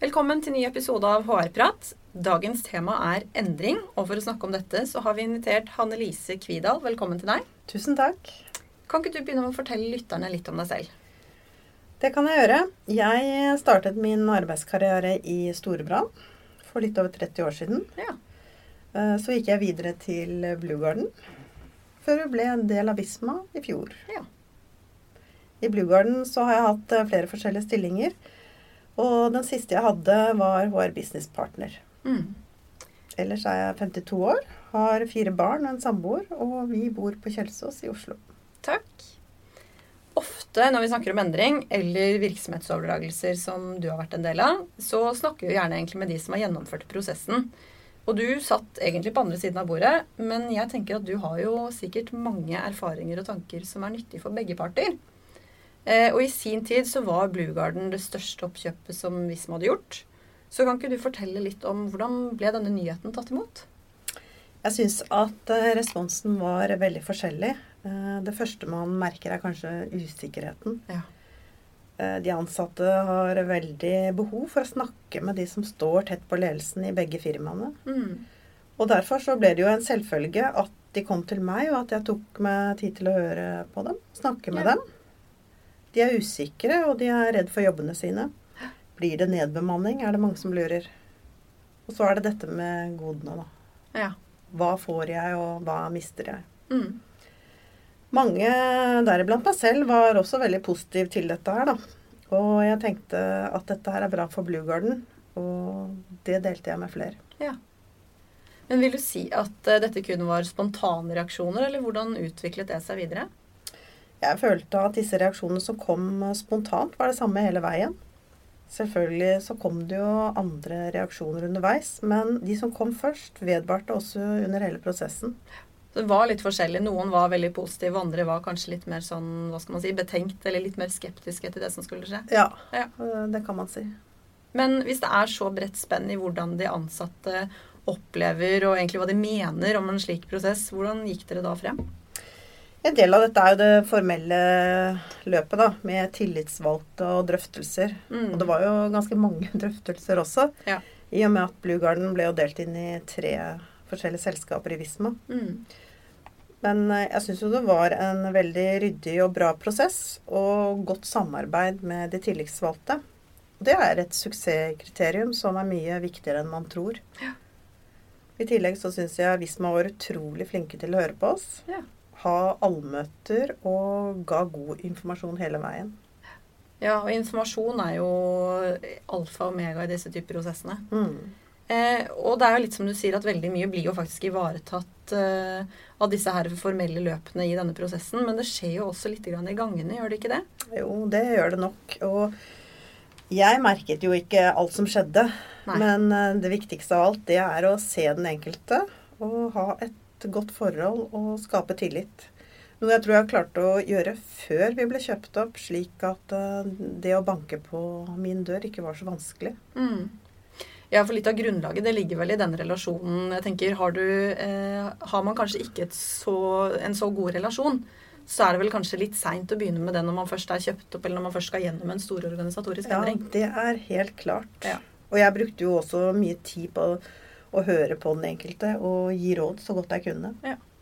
Velkommen til ny episode av HR-prat. Dagens tema er endring, og for å snakke om dette så har vi invitert Hanne Lise Kvidal. Velkommen til deg. Tusen takk. Kan ikke du begynne med å fortelle lytterne litt om deg selv? Det kan jeg gjøre. Jeg startet min arbeidskarriere i Storebrand for litt over 30 år siden. Ja. Eh, Så gikk jeg videre til Blue Garden, før vi ble en del av Visma i fjor. Ja. I Blue Garden så har jeg hatt eh, flere forskjellige stillinger. Og den siste jeg hadde, var HR Business Partner. Mm. Ellers er jeg 52 år, har fire barn og en samboer, og vi bor på Kjelsås i Oslo. Takk. Ofte når vi snakker om endring eller virksomhetsoverdragelser som du har vært en del av, så snakker vi gjerne egentlig med de som har gjennomført prosessen. Og du satt egentlig på andre siden av bordet, men jeg tenker at du har jo sikkert mange erfaringer og tanker som er nyttige for begge parter. Eh, og i sin tid så var Blue Garden det største oppkjøpet som Visma hadde gjort. Så kan ikke du fortelle litt om hvordan ble denne nyheten tatt imot? Jeg syns at eh, responsen var veldig forskjellig. Eh, Det første man merker, er kanskje usikkerheten. Ja. Eh, De ansatte har veldig behov for å snakke med de som står tett på ledelsen i begge firmaene. Mm. Og derfor så ble det jo en selvfølge at de kom til meg, og at jeg tok meg tid til å høre på dem. Snakke med Ja. dem. De er usikre, og de er redd for jobbene sine. Blir det nedbemanning, er det mange som lurer. Og så er det dette med godene, da. Ja. Hva får jeg, og hva mister jeg? Mm. Mange, deriblant meg selv, var også veldig positiv til dette her, da. Og jeg tenkte at dette her er bra for Blue Garden, og det delte jeg med flere. Ja. Men vil du si at eh, dette kun var spontane reaksjoner, eller hvordan utviklet det seg videre? Jeg følte at disse reaksjonene som kom spontant, var det samme hele veien. Selvfølgelig så kom det jo andre reaksjoner underveis, men de som kom først, vedvarte også under hele prosessen. Så det var litt forskjellig. Noen var veldig positive, andre var kanskje litt mer sånn, hva skal man si, betenkt eller litt mer skeptiske til det som skulle skje. Ja, Ja. det kan man si. Men hvis det er så bredt spenn i hvordan de ansatte opplever og egentlig hva de mener om en slik prosess, hvordan gikk dere da frem? En del av dette er jo det formelle løpet, da, med tillitsvalgte og drøftelser. Mm. Og det var jo ganske mange drøftelser også. Ja. I og med at Blue Garden ble jo delt inn i tre forskjellige selskaper i Visma. Mm. Men eh, jeg syns jo det var en veldig ryddig og bra prosess, og godt samarbeid med de tillitsvalgte. Det er et suksesskriterium som er mye viktigere enn man tror. Ja. I tillegg så syns jeg Visma var utrolig flinke til å høre på oss. Ja. Ha allmøter og ga god informasjon hele veien. Ja, og informasjon er jo alfa og omega i disse typer prosessene. Mm. Eh, og det er jo litt som du sier at veldig mye blir jo faktisk ivaretatt eh, av disse her formelle løpene i denne prosessen. Men det skjer jo også litt grann i gangene, gjør det ikke det? Jo, det gjør det nok. Og jeg merket jo ikke alt som skjedde. Nei. Men eh, det viktigste av alt, det er å se den enkelte og ha et godt forhold og skape tillit. Noe jeg tror jeg klarte å gjøre før vi ble kjøpt opp, slik at eh, det å banke på min dør ikke var så vanskelig. Mm. Ja, for litt av grunnlaget det ligger vel i den relasjonen. Jeg tenker, Har, du, eh, har man kanskje ikke et så, en så god relasjon, så er det vel kanskje litt seint å begynne med det når man først er kjøpt opp, eller når man først skal gjennom en stor organisatorisk Ja, det er helt klart. Ja. Og jeg brukte jo også mye tid på å høre på den enkelte og gi råd så godt jeg kunne.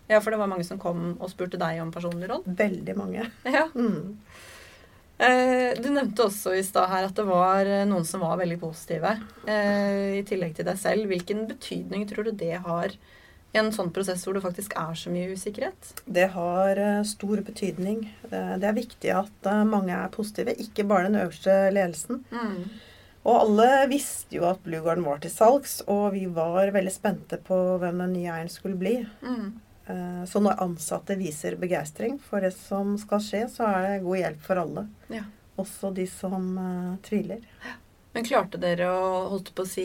Ja, for det var mange som kom og spurte deg om personlig råd. Veldig mange. Ja. Mm. Eh, du nevnte også i stad her at det var eh, noen som var veldig positive. Eh, I tillegg til deg selv. Hvilken betydning tror du det har i en sånn prosess hvor det faktisk er så mye usikkerhet? Det har eh, stor betydning. Eh, Det er viktig at mange er positive, ikke bare den øverste ledelsen. Og alle visste jo at Bluegarden var til salgs, og vi var veldig spente på hvem den nye eieren skulle bli. Mm. Eh, Så når ansatte viser begeistring for det som skal skje, så er det god hjelp for alle. Ja. Også de som uh, tviler. Men klarte dere å holdt på å si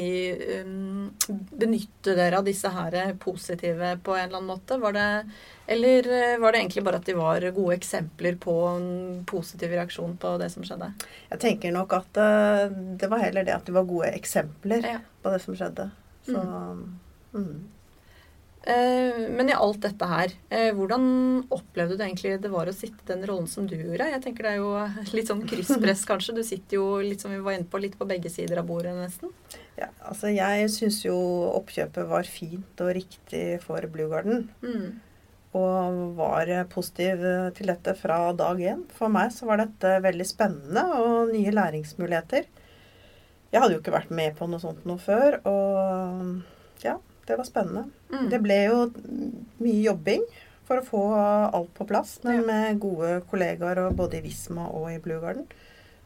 um, benytte dere av disse her positive på en eller annen måte? Var det, eller eh, var det egentlig bare at de var gode eksempler på en positiv reaksjon på det som skjedde? Jeg tenker nok at uh, det var heller det at de var gode eksempler Ja. på det som skjedde. Så mm. Eh, men i alt dette her, eh, hvordan opplevde du egentlig det var å sitte i den rollen som du gjorde? Jeg tenker det er jo litt sånn krysspress, kanskje. Du sitter jo litt som vi var inne på, litt på begge sider av bordet, nesten. Ja, altså jeg syns jo oppkjøpet var fint og riktig for Blue Garden. Mm. Og var positiv til dette fra dag én. For meg så var dette veldig spennende og nye læringsmuligheter. Jeg hadde jo ikke vært med på noe sånt noe før, og det var spennende. Mm. Det ble jo mye jobbing for å få alt på plass, men Ja. med gode kollegaer og både i Visma og i Blue Garden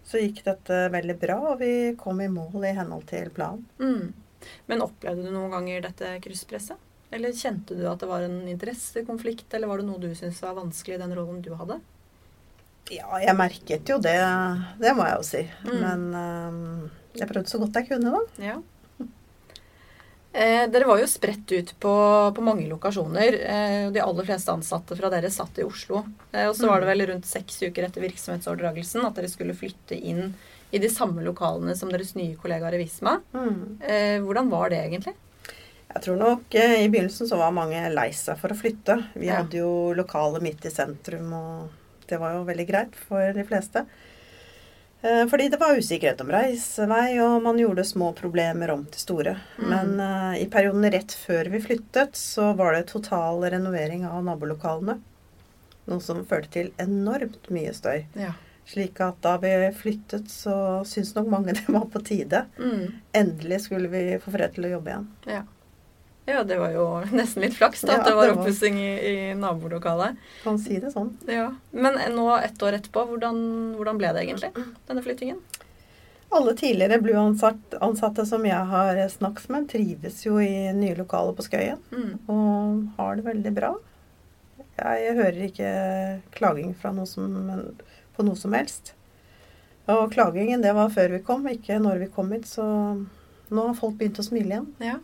så gikk dette veldig bra, og vi kom i mål i henhold til planen. Mm. Men opplevde du noen ganger dette krysspresset? Eller kjente du at det var en interessekonflikt, eller var det noe du syntes var vanskelig i den rollen du hadde? Ja, jeg merket jo det, det må jeg jo si. Mm. Men um, jeg prøvde så godt jeg kunne, da. Ja. Eh, dere var jo spredt ut på, på mange lokasjoner. Eh, de aller fleste ansatte fra dere satt i Oslo. Eh, og så var det vel rundt seks uker etter virksomhetsoverdragelsen at dere skulle flytte inn i de samme lokalene som deres nye kollegaer i Visma. Eh, hvordan var det egentlig? Jeg tror nok eh, i begynnelsen så var mange lei seg for å flytte. Vi Ja. hadde jo lokale midt i sentrum, og det var jo veldig greit for de fleste. Eh, Fordi det var usikkerhet om reisevei, og man gjorde små problemer om til store. Mm. Men uh, i perioden rett før vi flyttet, så var det total renovering av nabolokalene. Noe som førte til enormt mye støy. Ja. Slik at da vi flyttet, så syntes nok mange det var på tide. Mm. Endelig skulle vi få fred til å jobbe igjen. ja. Ja, det var jo nesten litt flaks da, Ja, at det var var- oppussing i, i nabolokalet. Kan si det sånn. Ja. Men nå, ett år etterpå, hvordan, hvordan ble det egentlig, denne flyttingen? Alle tidligere Blue-ansatte som jeg har snakket med, trives jo i nye lokaler på Skøyen. Mm. Og har det veldig bra. Jeg hører ikke klaging fra noe som, på noe som helst. Og klagingen, det var før vi kom, ikke når vi kom hit. Så nå har folk begynt å smile igjen. Ja.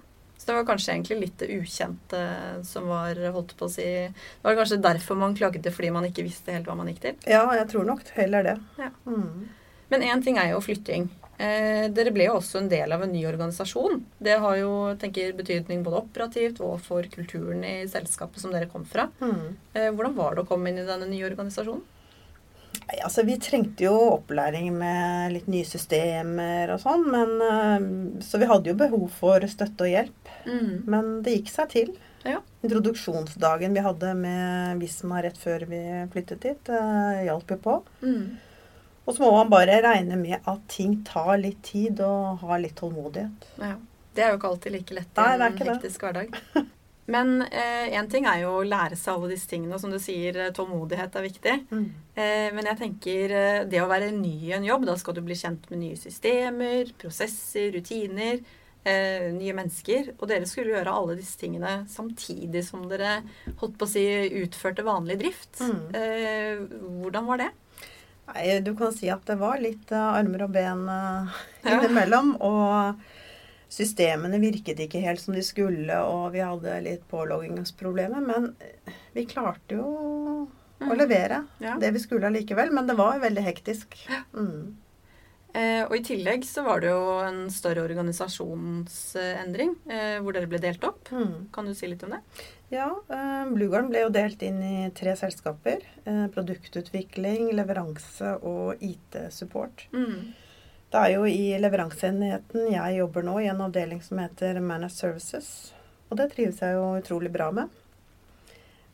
Så det var kanskje egentlig litt det ukjente som var holdt på å si Det var kanskje derfor man klagde, fordi man ikke visste helt hva man gikk til. Ja, jeg tror nok heller det. Ja. Mm. Men én ting er jo flytting. Eh, dere ble jo også en del av en ny organisasjon. Det har jo tenker, betydning både operativt og for kulturen i selskapet som dere kom fra. Mm. Eh, hvordan var det å komme inn i denne nye organisasjonen? Nei, altså Vi trengte jo opplæring med litt nye systemer og sånn, men eh, Så vi hadde jo behov for støtte og hjelp. Mm. Men det gikk seg til. Ja. Introduksjonsdagen vi hadde med Visma rett før vi flyttet dit, det hjalp jo på. Mm. Og så må man bare regne med at ting tar litt tid og ha litt tålmodighet. Ja. Det er jo ikke alltid like lett i en hektisk hverdag. Men én ting er jo å lære seg alle disse tingene, og som du sier, eh, tålmodighet er viktig. Eh, men jeg tenker eh, det å være ny i en jobb, da skal du bli kjent med nye systemer, prosesser, rutiner, eh, nye mennesker. Og dere skulle gjøre alle disse tingene samtidig som dere holdt på å si utførte vanlig drift. Mm. Eh, hvordan var det? Nei, du kan si at det var litt eh, armer og ben eh, Ja. innimellom. Og systemene virket ikke helt som de skulle, og vi hadde litt påloggingsproblemer. Men eh, vi klarte jo å Mm. levere Ja. det vi skulle allikevel. Men det var veldig hektisk. Mm. Eh, og i tillegg så var det jo en større organisasjonsendring, eh, hvor dere ble delt opp. Mm. Kan du si litt om det? Ja, eh, Bluegarden ble jo delt inn i tre selskaper. Eh, produktutvikling, leveranse og IT-support. Mm. Det er jo i leveranseenheten jeg jobber nå, i en avdeling som heter Managed Services. Og det trives jeg jo utrolig bra med.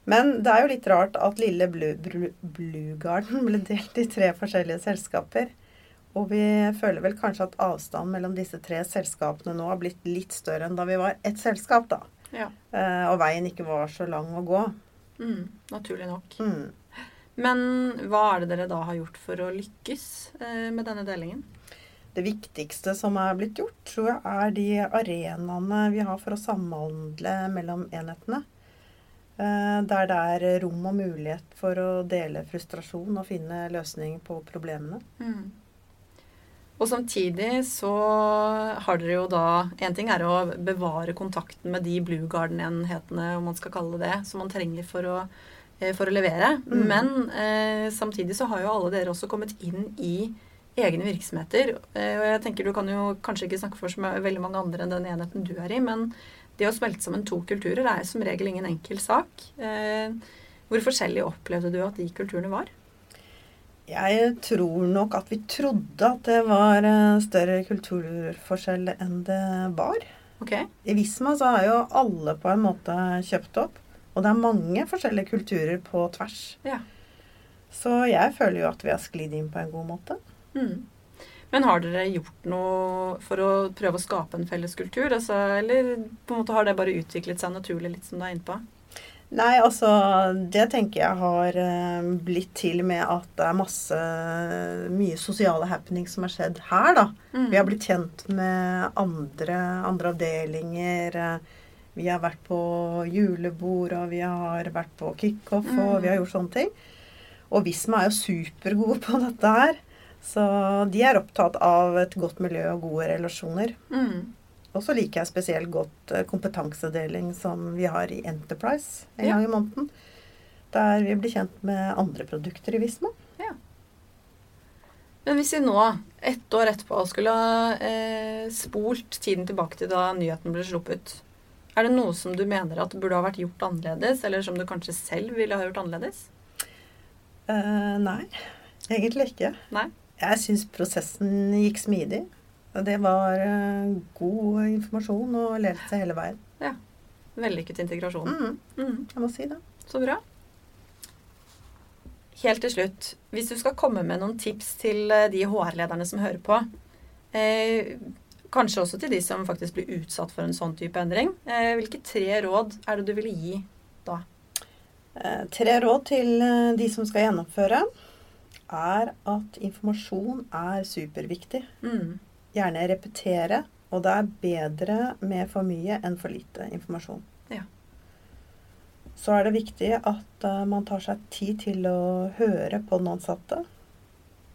Men det er jo litt rart at lille Blue, Blue, Bluegarden ble delt i tre forskjellige selskaper. Og vi føler vel kanskje at avstanden mellom disse tre selskapene nå har blitt litt større enn da vi var ett selskap, da. Ja. Eh, og veien ikke var så lang å gå. Mm. Naturlig nok. Mm. Men hva er det dere da har gjort for å lykkes eh, med denne delingen? Det viktigste som er blitt gjort, tror jeg er de arenaene vi har for å samhandle mellom enhetene. Eh, Der det er rom og mulighet for å dele frustrasjon og finne løsning på problemene. Mm. Og samtidig så har dere jo da En ting er å bevare kontakten med de Blue Garden-enhetene, om man skal kalle det det, som man trenger for å, eh, for å levere. Mm. Men eh, samtidig så har jo alle dere også kommet inn i egne virksomheter. Eh, og jeg tenker Du kan jo kanskje ikke snakke for så veldig mange andre enn den enheten du er i, men det å smelte sammen to kulturer er som regel ingen enkel sak. Eh, hvor forskjellig opplevde du at de kulturene var? Jeg tror nok at vi trodde at det var eh, større kulturforskjell enn det var. Okay. I Visma så har jo alle på en måte kjøpt opp. Og det er mange forskjellige kulturer på tvers. Ja. Så jeg føler jo at vi har sklidd inn på en god måte. Mm. Men har dere gjort noe for å prøve å skape en felles kultur? Altså, eller på en måte har det bare utviklet seg naturlig, litt som du er inne på? Nei, altså Det tenker jeg har eh, blitt til med at det er masse mye sosiale happenings som har skjedd her, da. Mm. Vi har blitt kjent med andre, andre avdelinger. eh, Vi har vært på julebord, og vi har vært på kickoff, og Mm. vi har gjort sånne ting. Og Visma er jo supergode på dette her. Så de er opptatt av et godt miljø og gode relasjoner. Mm. Og så liker jeg spesielt godt eh, kompetansedeling som vi har i Enterprise en Ja. gang i måneden. Der vi blir kjent med andre produkter i Visma. Men hvis vi nå, ett år etterpå, skulle ha eh, spolt tiden tilbake til da nyheten ble sluppet, er det noe som du mener at burde ha vært gjort annerledes, eller som du kanskje selv ville ha gjort annerledes? Eh, nei, egentlig ikke. Nei? Jeg syns prosessen gikk smidig. Og Det var eh, god informasjon og ledelse hele veien. Vellykket integrasjon. Mm, Mm. jeg må si det. Så bra. Helt til slutt, hvis du skal komme med noen tips til eh, de HR-lederne som hører på, eh, kanskje også til de som faktisk blir utsatt for en sånn type endring, eh, hvilke tre råd er det du ville gi da? Eh, tre råd til eh, de som skal gjennomføre, er at informasjon er superviktig. Mm. Gjerne repetere, og det er bedre med for mye enn for lite informasjon. Ja. Så er det viktig at eh, man tar seg tid til å høre på den ansatte,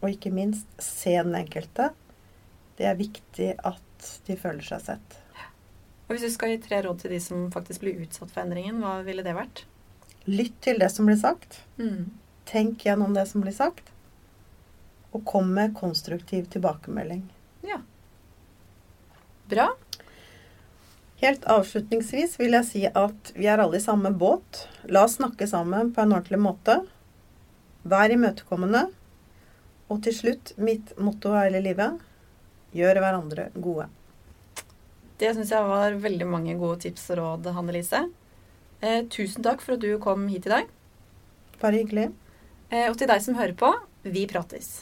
og ikke minst se den enkelte. Det er viktig at de føler seg sett. Og hvis du skal gi tre råd til de som faktisk blir utsatt for endringen, hva ville det vært? Lytt til det som blir sagt. Mm. Tenk gjennom det som blir sagt. Og kom med konstruktiv tilbakemelding. Ja. Bra. Helt avslutningsvis vil jeg si at vi er alle i samme båt. La oss snakke sammen på en ordentlig måte. Vær imøtekommende. Og til slutt, mitt motto hele livet gjør hverandre gode. Det syns jeg var veldig mange gode tips og råd, Hanne Lise. Eh, tusen takk for at du kom hit i dag. Bare hyggelig. Eh, og til deg som hører på, vi prates.